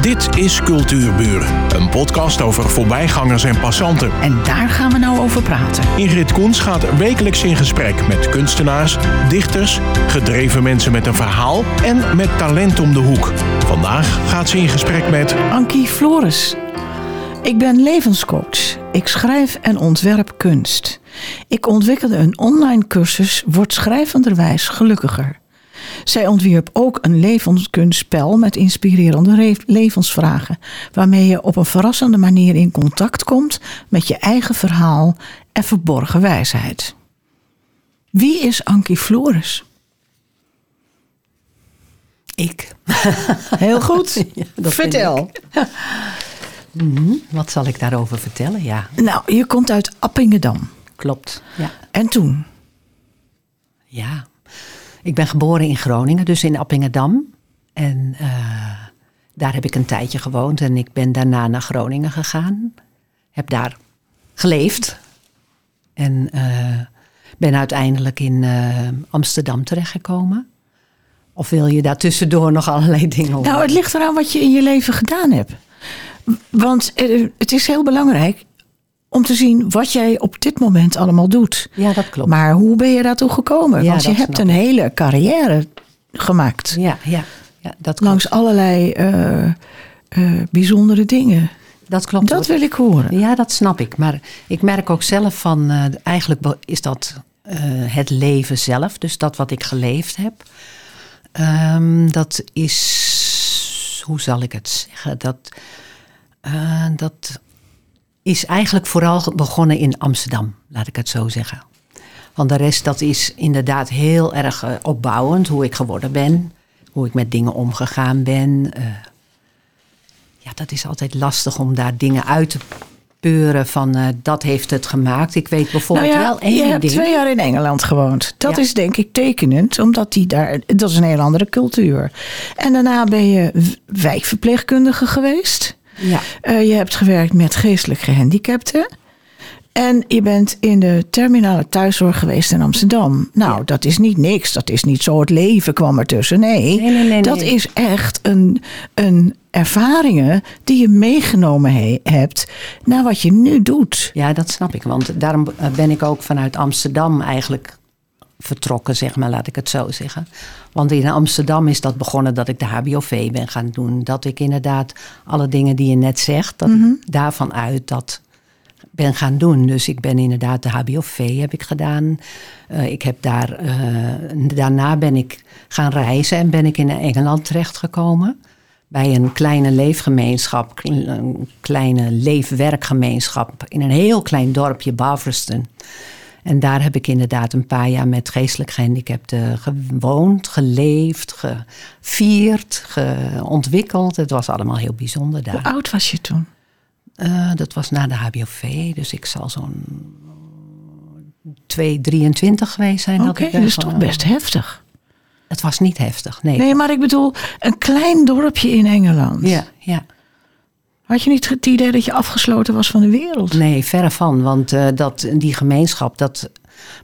Dit is Cultuurburen, een podcast over voorbijgangers en passanten. En daar gaan we nou over praten. Ingrid Koens gaat wekelijks in gesprek met kunstenaars, dichters, gedreven mensen met een verhaal en met talent om de hoek. Vandaag gaat ze in gesprek met Ankie Flores. Ik ben levenscoach. Ik schrijf en ontwerp kunst. Ik ontwikkelde een online cursus Word schrijvenderwijs gelukkiger. Zij ontwierp ook een levenskunstspel met inspirerende re- levensvragen, waarmee je op een verrassende manier in contact komt met je eigen verhaal en verborgen wijsheid. Wie is Ankie Flores? Ik. Heel goed. Ja, Vertel. Mhm. Wat zal ik daarover vertellen? Ja, Nou, je komt uit Appingedam. klopt. Ja. En toen? ja. Ik ben geboren in Groningen, dus in Appingedam. En eh, daar heb ik een tijdje gewoond. En ik ben daarna naar Groningen gegaan. Heb daar geleefd. En eh, ben uiteindelijk in eh, Amsterdam terechtgekomen. Of wil je daar tussendoor nog allerlei dingen over? Nou, het ligt eraan wat je in je leven gedaan hebt. Want het is heel belangrijk om te zien wat jij op dit moment allemaal doet. Ja, dat klopt. Maar hoe ben je daartoe gekomen? Ja, Want je hebt een hele carrière gemaakt. Ja, ja, ja dat klopt. Langs allerlei eh, eh, bijzondere dingen. dat klopt. Dat wil ik horen. Ja, dat snap ik. Maar ik merk ook zelf van, eh, eigenlijk is dat het leven zelf. Dus dat wat ik geleefd heb. Ehm, dat is, hoe zal ik het zeggen? Dat, dat is eigenlijk vooral begonnen in Amsterdam, laat ik het zo zeggen. Want de rest, dat is inderdaad heel erg eh, opbouwend. Hoe ik geworden ben. Hoe ik met dingen omgegaan ben. eh, ja, dat is altijd lastig om daar dingen uit te peuren van eh, dat heeft het gemaakt. Ik weet bijvoorbeeld Nou ja, wel één je hebt ding. twee jaar in Engeland gewoond. Dat Ja. is denk ik tekenend, omdat die daar, dat is een heel andere cultuur. En daarna ben je wijkverpleegkundige geweest. Ja, Eh, je hebt gewerkt met geestelijk gehandicapten. En je bent in de terminale thuiszorg geweest in Amsterdam. Nou, Ja. dat is niet niks. Dat is niet zo het leven kwam ertussen. Nee, Nee, nee, nee, dat nee. is echt een, een ervaringen die je meegenomen he- hebt naar wat je nu doet. ja, dat snap ik. Want daarom eh, ben ik ook vanuit Amsterdam eigenlijk vertrokken, zeg maar, laat ik het zo zeggen. Want in Amsterdam is dat begonnen dat ik de HBOV ben gaan doen. Dat ik inderdaad alle dingen die je net zegt, dat Mhm. daarvan uit dat ben gaan doen. Dus ik ben inderdaad de HBOV heb ik gedaan. Eh, ik heb daar, eh, daarna ben ik gaan reizen en ben ik in Engeland terechtgekomen. Bij een kleine leefgemeenschap, een kleine leefwerkgemeenschap in een heel klein dorpje, Baverston. En daar heb ik inderdaad een paar jaar met geestelijk gehandicapten gewoond, geleefd, gevierd, ge- ontwikkeld. Het was allemaal heel bijzonder daar. Hoe oud was je toen? Eh, dat was na de HBOV, dus ik zal zo'n 2, 23 geweest zijn. Oké, dat ik dat is toch best heftig. Het was niet heftig, nee. Nee, maar ik bedoel, een klein dorpje in Engeland. Ja, ja. Had je niet het idee dat je afgesloten was van de wereld? Nee, verre van. Want eh, dat, die gemeenschap dat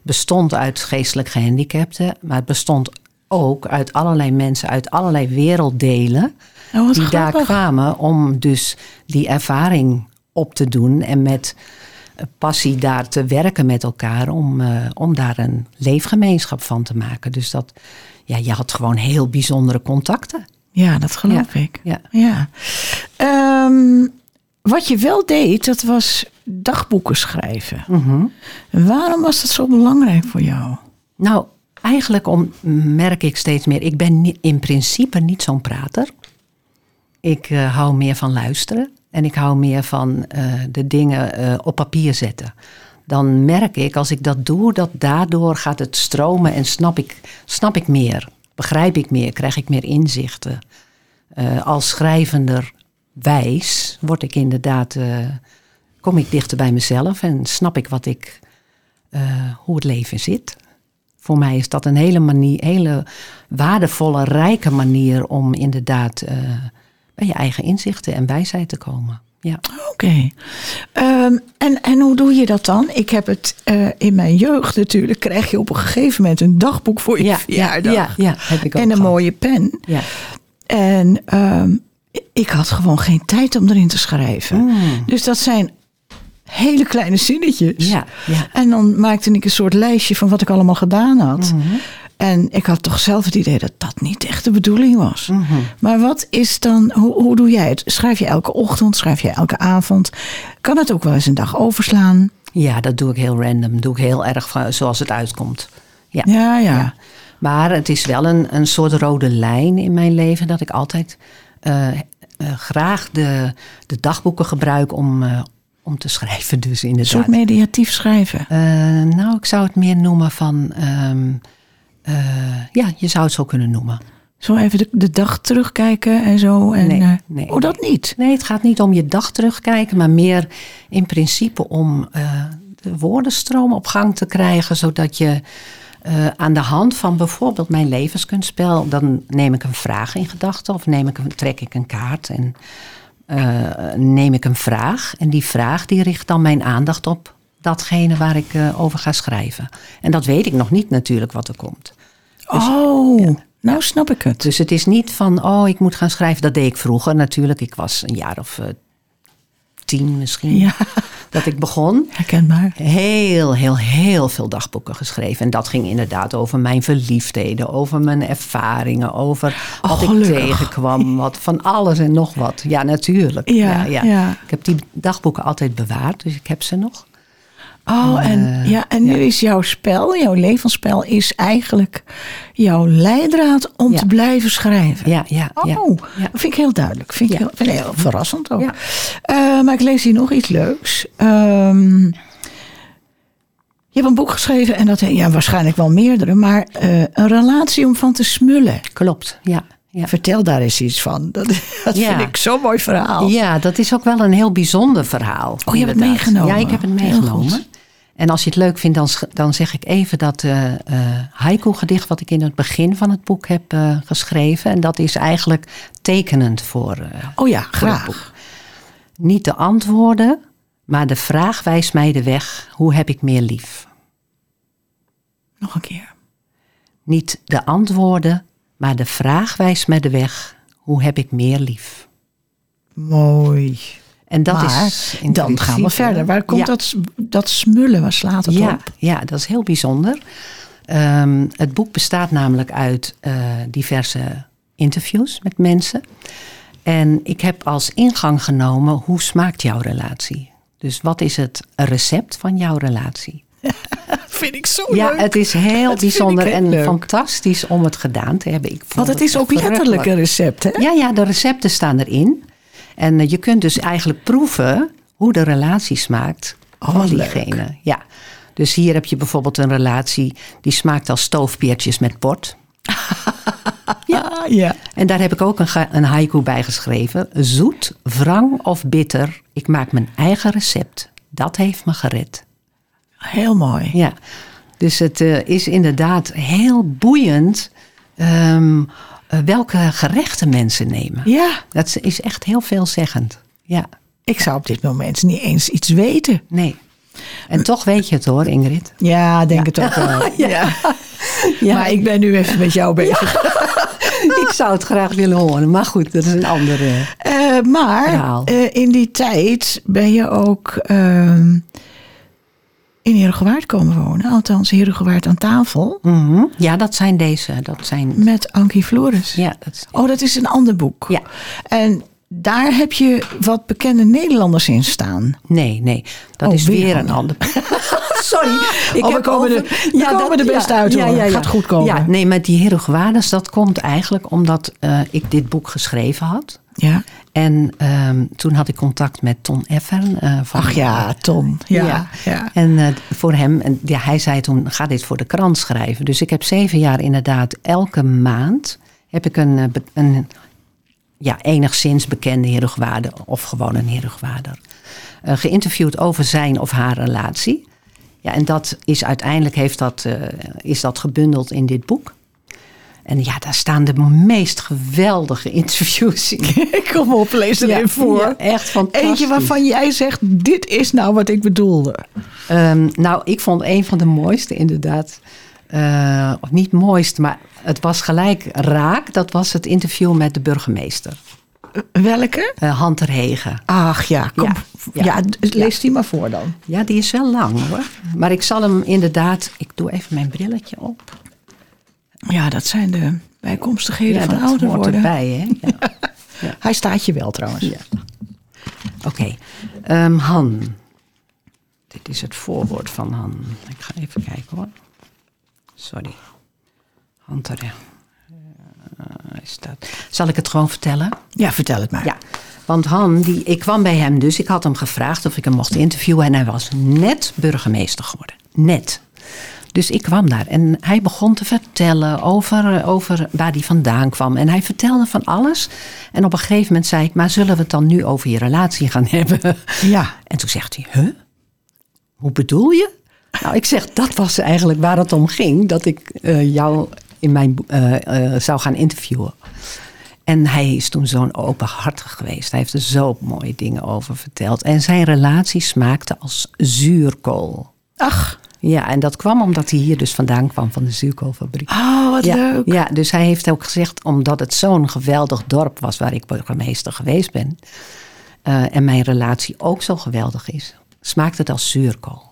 bestond uit geestelijk gehandicapten. Maar het bestond ook uit allerlei mensen uit allerlei werelddelen. Oh, die daar kwamen om dus die ervaring op te doen. En met passie daar te werken met elkaar. Om, eh, om daar een leefgemeenschap van te maken. Dus dat, ja, je had gewoon heel bijzondere contacten. Ja, dat geloof ik. Ja. Ja. Ehm, wat je wel deed, dat was dagboeken schrijven. Mhm. Waarom was dat zo belangrijk voor jou? Nou, eigenlijk om, merk ik steeds meer. Ik ben ni- in principe niet zo'n prater. Ik eh, hou meer van luisteren. En ik hou meer van eh, de dingen eh, op papier zetten. Dan merk ik, als ik dat doe, dat daardoor gaat het stromen en snap ik, snap ik meer. Begrijp ik meer, krijg ik meer inzichten. Eh, als schrijvender wijs word ik inderdaad, eh, kom ik dichter bij mezelf en snap ik wat ik, eh, hoe het leven zit. Voor mij is dat een hele, manier, hele waardevolle, rijke manier om inderdaad bij je eigen inzichten en wijsheid te komen. Ja. Oké. Ehm, en, en hoe doe je dat dan? Ik heb het eh, in mijn jeugd natuurlijk. Krijg je op een gegeven moment een dagboek voor je Ja, verjaardag. ja, ja, heb ik ook en een gehad. mooie pen. Ja. En ehm, ik had gewoon geen tijd om erin te schrijven. Dus dat zijn hele kleine zinnetjes. Ja, ja. En dan maakte ik een soort lijstje van wat ik allemaal gedaan had. En ik had toch zelf het idee dat dat niet echt de bedoeling was. Maar wat is dan, hoe, hoe doe jij het? Schrijf je elke ochtend, schrijf je elke avond? Kan het ook wel eens een dag overslaan? Ja, dat doe ik heel random. Doe ik heel erg van, zoals het uitkomt. Ja. Ja, ja. Maar het is wel een, een soort rode lijn in mijn leven dat ik altijd eh, eh, graag de, de dagboeken gebruik om, eh, om te schrijven. Dus Een inderdaad. soort mediatief schrijven. Nou, ik zou het meer noemen van. ehm, eh, ja, je zou het zo kunnen noemen. Zo even de, de dag terugkijken en zo. En, Nee, eh, nee, oh, dat niet? Nee, het gaat niet om je dag terugkijken, maar meer in principe om eh, de woordenstroom op gang te krijgen, zodat je aan de hand van bijvoorbeeld mijn levenskunstspel, dan neem ik een vraag in gedachten of neem ik een, trek ik een kaart en neem ik een vraag. En die vraag die richt dan mijn aandacht op datgene waar ik over ga schrijven. En dat weet ik nog niet natuurlijk wat er komt. Oh, nou snap ik het. Dus het is niet van, oh, ik moet gaan schrijven. Dat deed ik vroeger natuurlijk. Ik was een jaar of eh, tien misschien Ja, dat ik begon. herkenbaar. Heel, heel, heel veel dagboeken geschreven. En dat ging inderdaad over mijn verliefdheden, over mijn ervaringen, over Oh, wat ik tegenkwam, wat van alles en nog wat. Ja, natuurlijk. Ja, ja. Ik heb die dagboeken altijd bewaard, dus ik heb ze nog. Oh, en, ja, en nu is jouw spel, jouw levensspel, is eigenlijk jouw leidraad om Ja. te blijven schrijven. Ja, ja, Oh, ja. vind ik heel duidelijk. Vind ik heel, vind heel verrassend ook. Eh, maar ik lees hier nog iets leuks. Ehm, je hebt een boek geschreven en dat ja, waarschijnlijk wel meerdere, maar eh, een relatie om van te smullen. Klopt, ja. ja. Vertel daar eens iets van. Dat, dat Ja. vind ik zo'n mooi verhaal. Ja, dat is ook wel een heel bijzonder verhaal. Oh, je hebt het meegenomen. Ja, ik heb het meegenomen. En als je het leuk vindt, dan, dan zeg ik even dat eh eh, haiku-gedicht... wat ik in het begin van het boek heb eh, geschreven. En dat is eigenlijk tekenend voor, Oh ja, graag. Niet de antwoorden, maar de vraag wijst mij de weg. Hoe heb ik meer lief? Nog een keer. Niet de antwoorden, maar de vraag wijst mij de weg. Hoe heb ik meer lief? Mooi. En dat maar is dan gaan we verder. Waar komt Ja. dat, dat smullen? Waar slaat het ja, op? Ja, dat is heel bijzonder. Ehm, het boek bestaat namelijk uit eh, diverse interviews met mensen. En ik heb als ingang genomen hoe smaakt jouw relatie? Dus wat is het recept van jouw relatie? Vind ik zo Ja, leuk. het is heel Dat bijzonder en leuk. fantastisch om het gedaan te hebben. Ik vond Want het is ook letterlijk een recept, hè? Ja, ja, de recepten staan erin. En eh, je kunt dus eigenlijk proeven hoe de relatie smaakt Oh, van leuk. diegene. Ja. Dus hier heb je bijvoorbeeld een relatie die smaakt als stoofpeertjes met bord. Ja, ja. En daar heb ik ook een, een haiku bij geschreven. Zoet, wrang of bitter, ik maak mijn eigen recept. Dat heeft me gered. Heel mooi. Ja, dus het eh, is inderdaad heel boeiend eh, welke gerechten mensen nemen. Ja, Dat is echt heel veelzeggend. Ja, ik zou op dit moment niet eens iets weten. nee. En toch weet je het hoor, Ingrid. Ja, denk het ook wel. ja. Maar ik ben nu even met jou bezig. ik zou het graag willen horen. Maar goed, dat is een andere. Eh, maar eh, in die tijd ben je ook ehm, in Herengewaard komen wonen. Althans, Herengewaard aan tafel. Mhm. Ja, dat zijn deze. Dat zijn. Met Ankie Flores. Ja, dat is, Oh, dat is een ander boek. Ja. En daar heb je wat bekende Nederlanders in staan. nee, nee. Dat Oh, is weer weer een ander. Sorry. Ik Oh, we heb komen er- we komen er best uit, hoor. Gaat goed komen. Ja, nee, met die Heroguades, dat komt eigenlijk omdat eh, ik dit boek geschreven had. Ja. En ehm, toen had ik contact met Ton Effern. eh, van, Ach ja, Ton. Ja, ja. En eh, voor hem, en ja, hij zei toen, ga dit voor de krant schrijven. Dus ik heb zeven jaar inderdaad elke maand heb ik een, eh, een ja, enigszins bekende Heerugwaarder of gewoon een Heerugwaarder eh geïnterviewd over zijn of haar relatie. Ja, en dat is uiteindelijk heeft dat, is dat gebundeld in dit boek. En ja, daar staan de meest geweldige interviews in. Kom op, lees er Ja, even voor. ja, echt fantastisch. Eentje waarvan jij zegt, dit is nou wat ik bedoelde. Ehm, nou, ik vond een van de mooiste inderdaad. eh, of niet mooist, maar het was gelijk raak. Dat was het interview met de burgemeester. Welke? Uh. Ach ja, kom. Ja, Ja, lees die maar voor dan. Ja, die is wel lang hoor. Maar ik zal hem inderdaad. Ik doe even mijn brilletje op. Ja, dat zijn de bijkomstigheden Ja, van dat ouder worden. erbij, hè? Ja. Hij staat je wel trouwens. Ja. Oké. Ehm, Han. Dit is het voorwoord van Han. Ik ga even kijken hoor. Sorry. Han. Eh, hij staat. Zal ik het gewoon vertellen? Ja, vertel het maar. Ja, want Han, die, ik kwam bij hem dus. Ik had hem gevraagd of ik hem mocht interviewen. En hij was net burgemeester geworden. Net. Dus ik kwam daar en hij begon te vertellen over, over waar hij vandaan kwam. En hij vertelde van alles. En op een gegeven moment zei ik, maar zullen we het dan nu over je relatie gaan hebben? Ja. En toen zegt hij, huh? Hoe bedoel je? Nou, ik zeg, dat was eigenlijk waar het om ging. Dat ik eh, jou in mijn, eh, eh, zou gaan interviewen. En hij is toen zo'n openhartig geweest. Hij heeft er zo mooie dingen over verteld. En zijn relatie smaakte als zuurkool. Ach, Ja, en dat kwam omdat hij hier dus vandaan kwam van de zuurkoolfabriek. oh, wat ja, leuk. Ja, dus hij heeft ook gezegd, omdat het zo'n geweldig dorp was waar ik burgemeester geweest ben. eh, en mijn relatie ook zo geweldig is, smaakt het als zuurkool.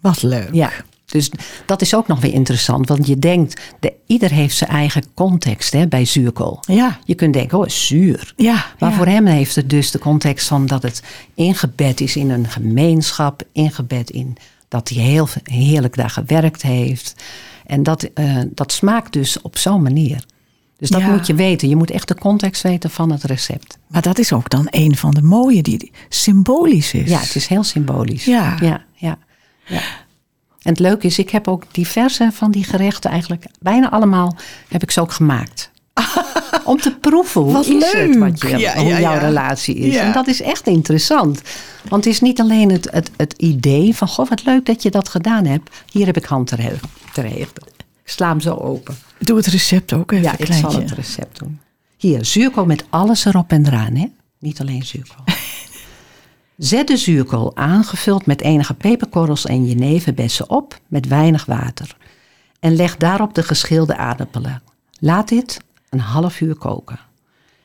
Wat leuk. Ja, dus dat is ook nog weer interessant. Want je denkt, de, ieder heeft zijn eigen context hè, bij zuurkool. Ja. Je kunt denken, oh, zuur. Ja, Maar ja. voor hem heeft het dus de context van dat het ingebed is in een gemeenschap. Ingebed in dat hij heel heerlijk daar gewerkt heeft. En dat, eh, dat smaakt dus op zo'n manier. Dus dat Ja. moet je weten. Je moet echt de context weten van het recept. Maar dat is ook dan een van de mooie die symbolisch is. Ja, het is heel symbolisch. Ja. ja, ja, ja. En het leuke is, ik heb ook diverse van die gerechten eigenlijk, bijna allemaal, heb ik ze ook gemaakt. Om te proeven hoe Wat is het, wat leuk. je, Ja, hoe ja, jouw ja. relatie is. En dat is echt interessant. Want het is niet alleen het, het, het idee van, goh, wat leuk dat je dat gedaan hebt. Hier heb ik hand ter ter Ik sla hem zo open. Doe het recept ook even, Ja, ik kleintje. zal het recept doen. Hier, zuurkool met alles erop en eraan, hè? Niet alleen zuurkool. Zet de zuurkool aangevuld met enige peperkorrels en jeneverbessen op met weinig water. En leg daarop de geschilde aardappelen. Laat dit een half uur koken.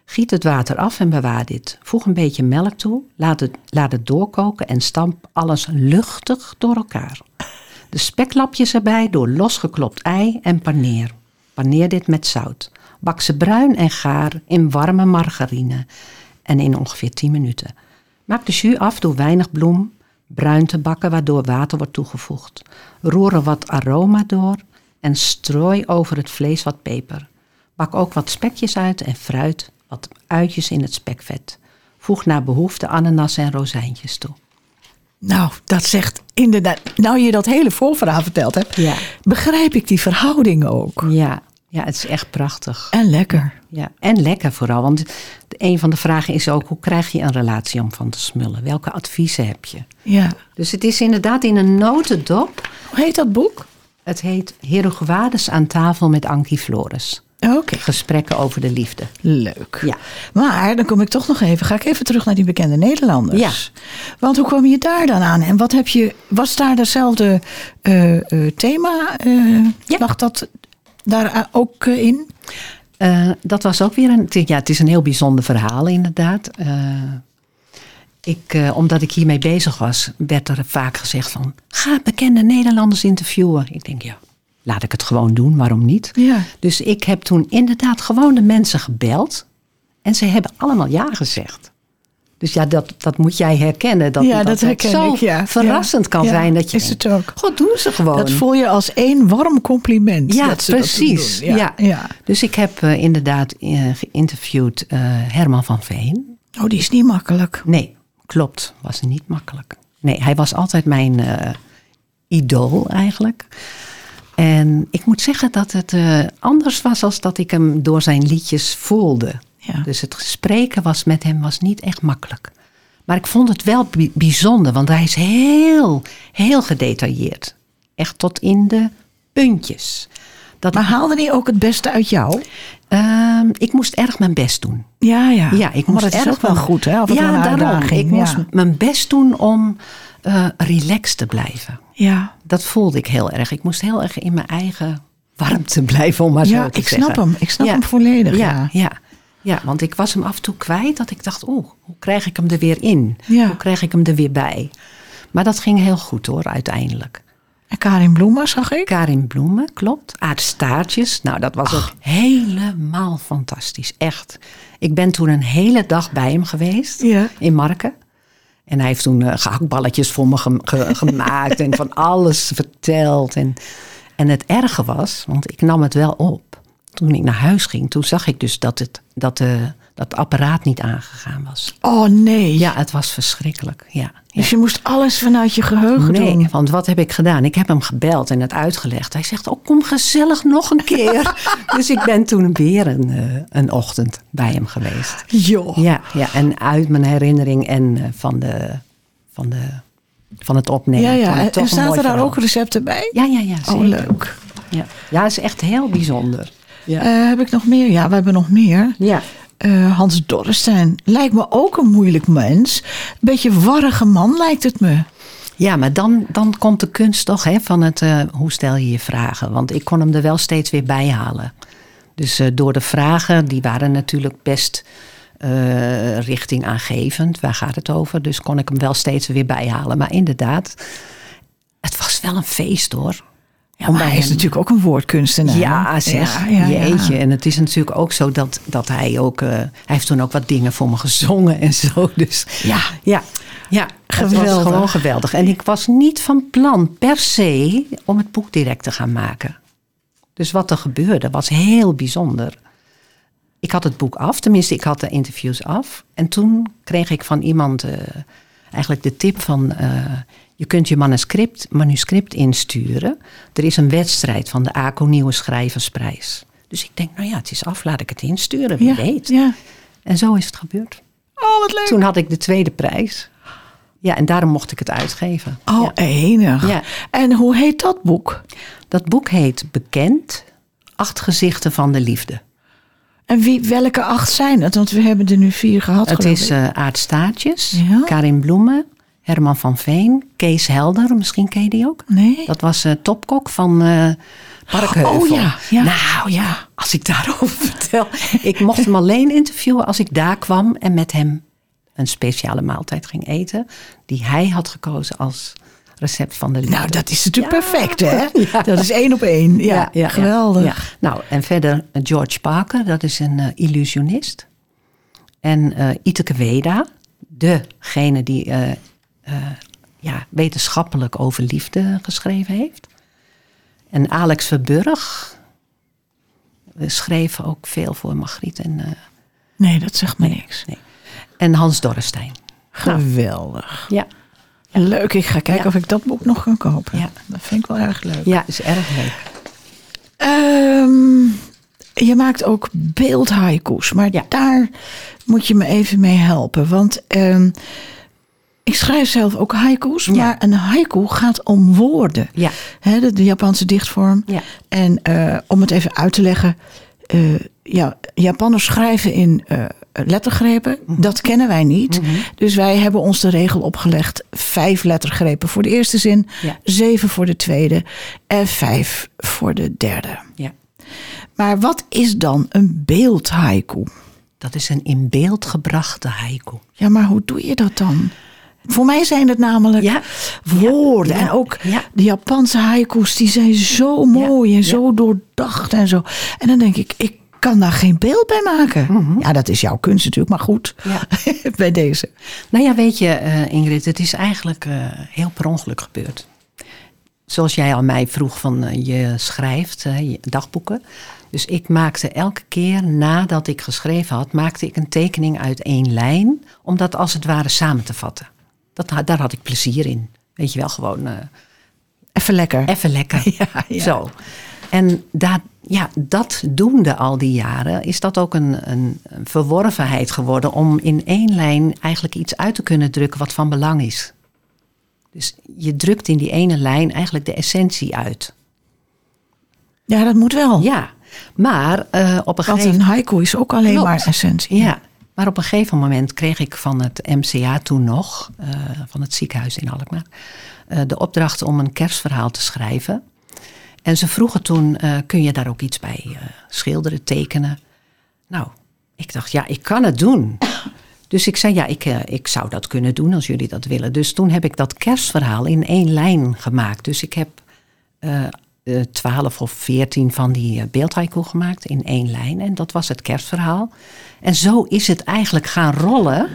Giet het water af en bewaar dit. Voeg een beetje melk toe, laat het, laat het doorkoken en stamp alles luchtig door elkaar. De speklapjes erbij door losgeklopt ei en paneer. Paneer dit met zout. Bak ze bruin en gaar in warme margarine en in ongeveer 10 minuten. Maak de jus af door weinig bloem bruin te bakken waardoor water wordt toegevoegd. Roer er wat aroma door en strooi over het vlees wat peper. Bak ook wat spekjes uit en fruit, wat uitjes in het spekvet. Voeg naar behoefte ananas en rozijntjes toe. Nou, dat zegt inderdaad. Nou, je dat hele voorverhaal verteld hebt, Ja. begrijp ik die verhouding ook. Ja, ja het is echt prachtig. En lekker. Ja, en lekker vooral. Want een van de vragen is ook: hoe krijg je een relatie om van te smullen? Welke adviezen heb je? Ja. Dus het is inderdaad in een notendop. Hoe heet dat boek? Het heet Heroguades aan tafel met Ankie Flores. Oké, Gesprekken over de liefde. leuk. Ja. Maar dan kom ik toch nog even, ga ik even terug naar die bekende Nederlanders. Ja. Want hoe kwam je daar dan aan? En wat heb je, was daar dezelfde eh, eh, thema? Ja. Lag dat daar ook in? Dat was ook weer een. Ja, het is een heel bijzonder verhaal, inderdaad. Ik, omdat ik hiermee bezig was, werd er vaak gezegd van... ga bekende Nederlanders interviewen. Ik denk, ja, laat ik het gewoon doen, waarom niet? Ja. Dus ik heb toen inderdaad gewoon de mensen gebeld. En ze hebben allemaal ja gezegd. Dus ja, dat, dat moet jij herkennen. Dat, Ja, dat herken zo ik, ja. verrassend Ja. kan Ja, zijn. Dat je is het ook. God, doen ze gewoon. Dat voel je als één warm compliment. Ja, dat ze dat precies. doen. ja. Ja, ja. Dus ik heb eh, inderdaad eh, geïnterviewd eh, Herman van Veen. Oh, die is niet makkelijk. Nee, klopt. Was niet makkelijk. Nee, hij was altijd mijn idool eigenlijk. En ik moet zeggen dat het eh, anders was als dat ik hem door zijn liedjes voelde. Ja. Dus het spreken was met hem was niet echt makkelijk. Maar ik vond het wel bi- bijzonder, want hij is heel, heel gedetailleerd. Echt tot in de puntjes. Dat, Maar haalde die ook het beste uit jou? Ehm, ik moest erg mijn best doen. Ja, ja. Ja, ik maar moest dat is erg ook wel mijn- goed, hè? Toe ja, daarom. Ik moest ja. mijn best doen om eh relaxed te blijven. Ja, Dat voelde ik heel erg. Ik moest heel erg in mijn eigen warmte blijven, om maar ja zo te ik zeggen. snap hem. Ik snap Ja. hem volledig. Ja, Ja. ja. Ja, want ik was hem af en toe kwijt dat ik dacht, oeh, hoe krijg ik hem er weer in? Ja. Hoe krijg ik hem er weer bij? Maar dat ging heel goed hoor, uiteindelijk. En Karin Bloema zag ik. Karin Bloemen, klopt. Aardstaartjes. Nou, dat was ook helemaal fantastisch. Echt. Ik ben toen een hele dag bij hem geweest. Ja. In Marken. En hij heeft toen gehaktballetjes voor me gem- ge- gemaakt. en van alles verteld. En, en het erge was, want ik nam het wel op. Toen ik naar huis ging, toen zag ik dus dat het, dat de, dat het apparaat niet aangegaan was. Oh nee. Ja, het was verschrikkelijk. Ja, ja. Dus je moest alles vanuit je geheugen Nee, doen. want wat heb ik gedaan? Ik heb hem gebeld en het uitgelegd. Hij zegt, oh, kom gezellig nog een keer. dus ik ben toen weer een, eh, een ochtend bij hem geweest. Joh. Ja, ja, en uit mijn herinnering en eh, van, de, van, de, van het opnemen. Ja, ja. ik En, toch en een staat mooi er daar ook recepten bij? Ja, ja, ja. Oh, zeker. leuk. Ja, ja het is echt heel bijzonder. Ja. Eh, heb ik nog meer? Ja, we hebben nog meer. ja. Eh, Hans Dorrestein lijkt me ook een moeilijk mens. Beetje warrige man lijkt het me. Ja, maar dan, dan komt de kunst toch hè, van het eh, hoe stel je je vragen. Want ik kon hem er wel steeds weer bij halen. Dus eh, door de vragen, die waren natuurlijk best richting aangevend. Waar gaat het over? Dus kon ik hem wel steeds weer bijhalen. Maar inderdaad, het was wel een feest hoor. Ja, maar hij is natuurlijk ook een woordkunstenaar. Ja, zeg. Ja, ja, ja. Jeetje. En het is natuurlijk ook zo dat, dat hij ook... eh, hij heeft toen ook wat dingen voor me gezongen en zo. Dus Ja. ja, ja het was Geweldig. gewoon geweldig. En ik was niet van plan per se om het boek direct te gaan maken. Dus wat er gebeurde was heel bijzonder. Ik had het boek af, tenminste ik had de interviews af. En toen kreeg ik van iemand eh, eigenlijk de tip van... eh, je kunt je manuscript, manuscript insturen. Er is een wedstrijd van de ACO Nieuwe Schrijversprijs. Dus ik denk, nou ja, het is af, laat ik het insturen, wie Ja, weet. Ja. En zo is het gebeurd. Oh, wat leuk. Toen had ik de tweede prijs. Ja, en daarom mocht ik het uitgeven. Oh, Ja. enig. Ja. En hoe heet dat boek? Dat boek heet Bekend, Acht Gezichten van de Liefde. En wie, welke acht zijn het? Want we hebben er nu vier gehad. Het is ik. eh Ja. Karin Bloemen, Herman van Veen, Kees Helder, misschien ken je die ook? Nee. Dat was eh, topkok van Parkheuvel. Oh ja, ja. Nou ja, als ik daarover vertel. Ik mocht hem alleen interviewen als ik daar kwam en met hem een speciale maaltijd ging eten. Die hij had gekozen als recept van de liefde. Nou, dat is natuurlijk Ja. perfect, hè? Ja. Dat is één op één. Ja, geweldig. ja. Nou, en verder eh, George Parker, dat is een illusionist. En eh Iteke Weda, degene die ja, wetenschappelijk over liefde geschreven heeft. En Alex Verburg eh, schreef ook veel voor Margriet en, eh, Nee, dat zegt me niks. nee. en Hans Dorrestein. Geweldig. Ja, Leuk, ik ga kijken Ja. of ik dat boek nog kan kopen. Ja. Dat vind ik wel erg leuk. ja is erg leuk. Ehm, je maakt ook beeldhaikoes, maar Ja. daar moet je me even mee helpen. Want ehm, ik schrijf zelf ook haiku's, Ja. maar een haiku gaat om woorden. Ja. Hè, de, Japanse dichtvorm. Ja. En eh, om het even uit te leggen. eh, ja, Japanners schrijven in eh, lettergrepen. Mhm. Dat kennen wij niet. Dus wij hebben ons de regel opgelegd. Vijf lettergrepen voor de eerste zin. Ja. Zeven voor de tweede. En vijf voor de derde. Ja. Maar wat is dan een beeldhaiku? Dat is een in beeld gebrachte haiku. Ja, maar hoe doe je dat dan? Voor mij zijn het namelijk Ja. woorden. Ja. En ook Ja. de Japanse haiku's, die zijn zo mooi en zo doordacht en zo. En dan denk ik, ik kan daar geen beeld bij maken. Ja, dat is jouw kunst natuurlijk, maar goed. Mhm. Ja. bij deze. Nou ja, weet je, eh, Ingrid, het is eigenlijk eh, heel per ongeluk gebeurd. Zoals jij al mij vroeg van eh, je schrijft, je dagboeken. Dus ik maakte elke keer nadat ik geschreven had, maakte ik een tekening uit één lijn, om dat als het ware samen te vatten. Dat, daar had ik plezier in. Weet je wel, gewoon eh, Even lekker. even lekker. Ja, ja. Zo. En dat, ja, dat doende al die jaren, is dat ook een, een, verworvenheid geworden om in één lijn eigenlijk iets uit te kunnen drukken wat van belang is. Dus je drukt in die ene lijn eigenlijk de essentie uit. Ja, dat moet wel. Ja, maar eh, op een Want gegeven een haiku is ook alleen Klopt. maar essentie. Ja, maar op een gegeven moment kreeg ik van het MCA toen nog, eh, van het ziekenhuis in Alkmaar, eh, de opdracht om een kerstverhaal te schrijven. En ze vroegen toen, eh, kun je daar ook iets bij schilderen, tekenen? Nou, ik dacht, ja, ik kan het doen. Dus ik zei, ja, ik, ik zou dat kunnen doen als jullie dat willen. Dus toen heb ik dat kerstverhaal in één lijn gemaakt. Dus ik heb twaalf of veertien van die beeldhaiku gemaakt in één lijn. En dat was het kerstverhaal. En zo is het eigenlijk gaan rollen.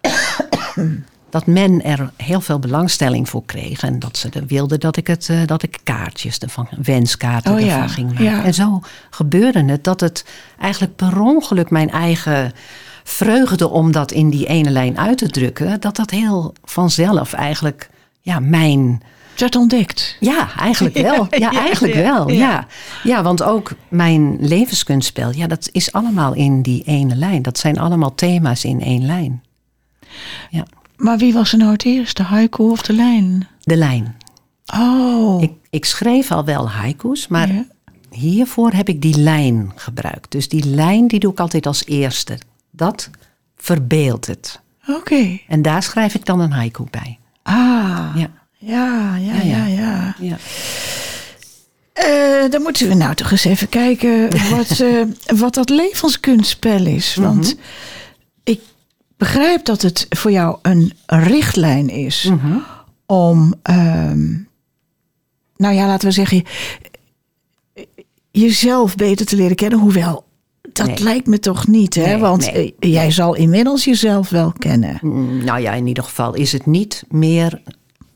dat men er heel veel belangstelling voor kreeg. En dat ze de- wilden dat ik, het, eh, dat ik kaartjes ervan, wenskaarten Oh ja, ervan ging maken. ja. En zo gebeurde het dat het eigenlijk per ongeluk mijn eigen vreugde om dat in die ene lijn uit te drukken, dat dat heel vanzelf eigenlijk ja, mijn. Werd ontdekt. Ja, eigenlijk wel. Ja, Ja, eigenlijk ja, wel. ja. Ja. Ja. want ook mijn levenskunstspel, ja, dat is allemaal in die ene lijn. Dat zijn allemaal thema's in één lijn. Ja, Maar wie was er nou het eerst, de haiku of de lijn? de lijn. Oh. Ik, ik schreef al wel haiku's, maar hiervoor heb ik die lijn gebruikt. Dus die lijn die doe ik altijd als eerste. Dat verbeeldt het. Oké. En daar schrijf ik dan een haiku bij. Ah. Ja. Ja, ja, ja, ja. ja. Ja. Eh, dan moeten we nou toch eens even kijken wat, eh, wat dat levenskunstspel is. Want ik begrijp dat het voor jou een richtlijn is om, ehm, nou ja, laten we zeggen, jezelf beter te leren kennen. Hoewel, dat Nee. lijkt me toch niet, hè? Nee, Want nee. eh, jij zal inmiddels jezelf wel kennen. Mm, Nou ja, in ieder geval is het niet meer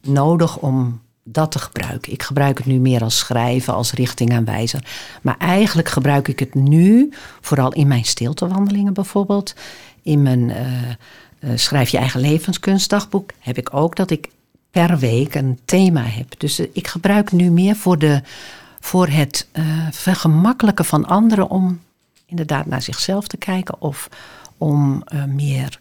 nodig om dat te gebruiken. Ik gebruik het nu meer als schrijven, als richtingaanwijzer. Maar eigenlijk gebruik ik het nu, vooral in mijn stiltewandelingen bijvoorbeeld. In mijn eh, eh, schrijf je eigen levenskunstdagboek heb ik ook dat ik per week een thema heb. Dus eh, ik gebruik nu meer voor, de, voor het vergemakkelijken van anderen om inderdaad naar zichzelf te kijken of om meer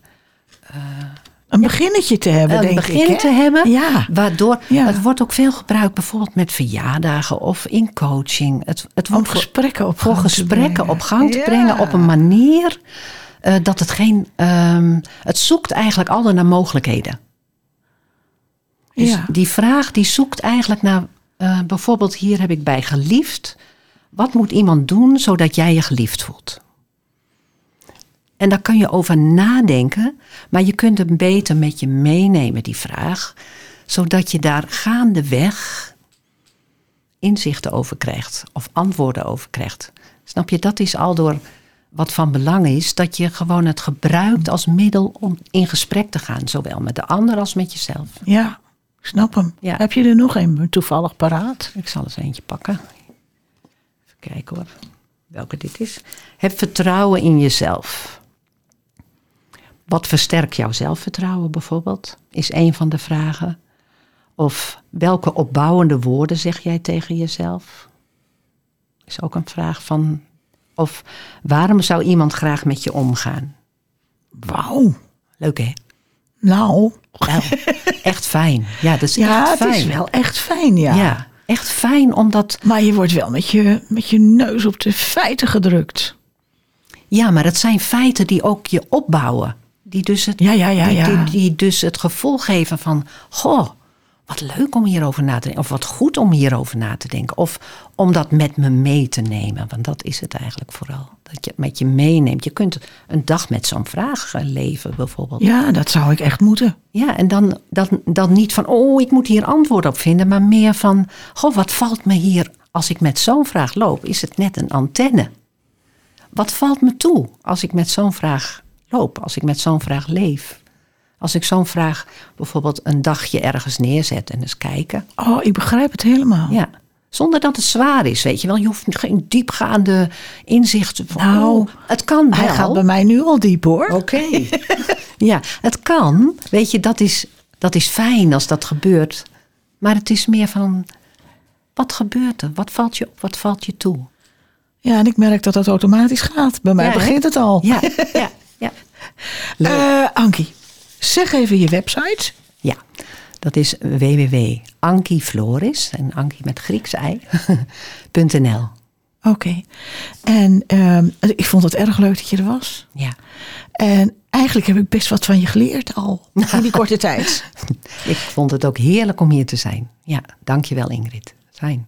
Een beginnetje te hebben, een denk begin ik. hè? te hebben. Ja. Waardoor Ja. het wordt ook veel gebruikt, bijvoorbeeld met verjaardagen of in coaching. Het, het Om wordt voor, gesprekken op gang te gesprekken op gang te brengen op een manier eh, dat het geen. ehm, het zoekt eigenlijk altijd naar mogelijkheden. Dus Ja. die vraag die zoekt eigenlijk naar. eh, bijvoorbeeld, hier heb ik bij geliefd. Wat moet iemand doen zodat jij je geliefd voelt? En daar kun je over nadenken, maar je kunt hem beter met je meenemen, die vraag, zodat je daar gaandeweg inzichten over krijgt of antwoorden over krijgt. Snap je, dat is al door wat van belang is, dat je gewoon het gebruikt als middel om in gesprek te gaan, zowel met de ander als met jezelf. Ja, ik snap hem. Ja. Heb je er nog een toevallig paraat? Ik zal eens eentje pakken. Even kijken hoor, welke dit is. Heb vertrouwen in jezelf. Wat versterkt jouw zelfvertrouwen bijvoorbeeld? Is een van de vragen. Of welke opbouwende woorden zeg jij tegen jezelf? Is ook een vraag van. Of waarom zou iemand graag met je omgaan? Wauw. Leuk hè? Nou, Nou, echt fijn. Ja, dat is ja, echt het fijn. is wel echt fijn, ja. Ja, echt fijn omdat Maar je wordt wel met je, met je neus op de feiten gedrukt. Ja, maar het zijn feiten die ook je opbouwen. Die dus het, Ja, ja, ja, die, ja. die, die dus het gevoel geven van... Goh, wat leuk om hierover na te denken. Of wat goed om hierover na te denken. Of om dat met me mee te nemen. Want dat is het eigenlijk vooral. Dat je het met je meeneemt. Je kunt een dag met zo'n vraag leven bijvoorbeeld. Ja, dat zou ik echt moeten. Ja, en dan, dan, dan niet van, oh, ik moet hier antwoord op vinden, maar meer van, goh, wat valt me hier als ik met zo'n vraag loop? Is het net een antenne? Wat valt me toe als ik met zo'n vraag loop, als ik met zo'n vraag leef? Als ik zo'n vraag bijvoorbeeld een dagje ergens neerzet en eens kijken. Oh, ik begrijp het helemaal. Ja, zonder dat het zwaar is, weet je wel. Je hoeft geen diepgaande inzichten van, Nou, oh, het kan wel. Hij gaat bij mij nu al diep hoor. Oké. ja, het kan. Weet je, dat is, dat is fijn als dat gebeurt. Maar het is meer van, wat gebeurt er? Wat valt je op? Wat valt je toe? Ja, en ik merk dat dat automatisch gaat. Bij mij Ja, begint het al. Ja, ja, ja. Eh, Ankie, zeg even je website. Ja, dat is www.ankifloris, en Anki met Grieks ei, .nl. Oké. En ehm, ik vond het erg leuk dat je er was. Ja. En eigenlijk heb ik best wat van je geleerd al. In die korte tijd. Ik vond het ook heerlijk om hier te zijn. Ja, dankjewel Ingrid. Fijn.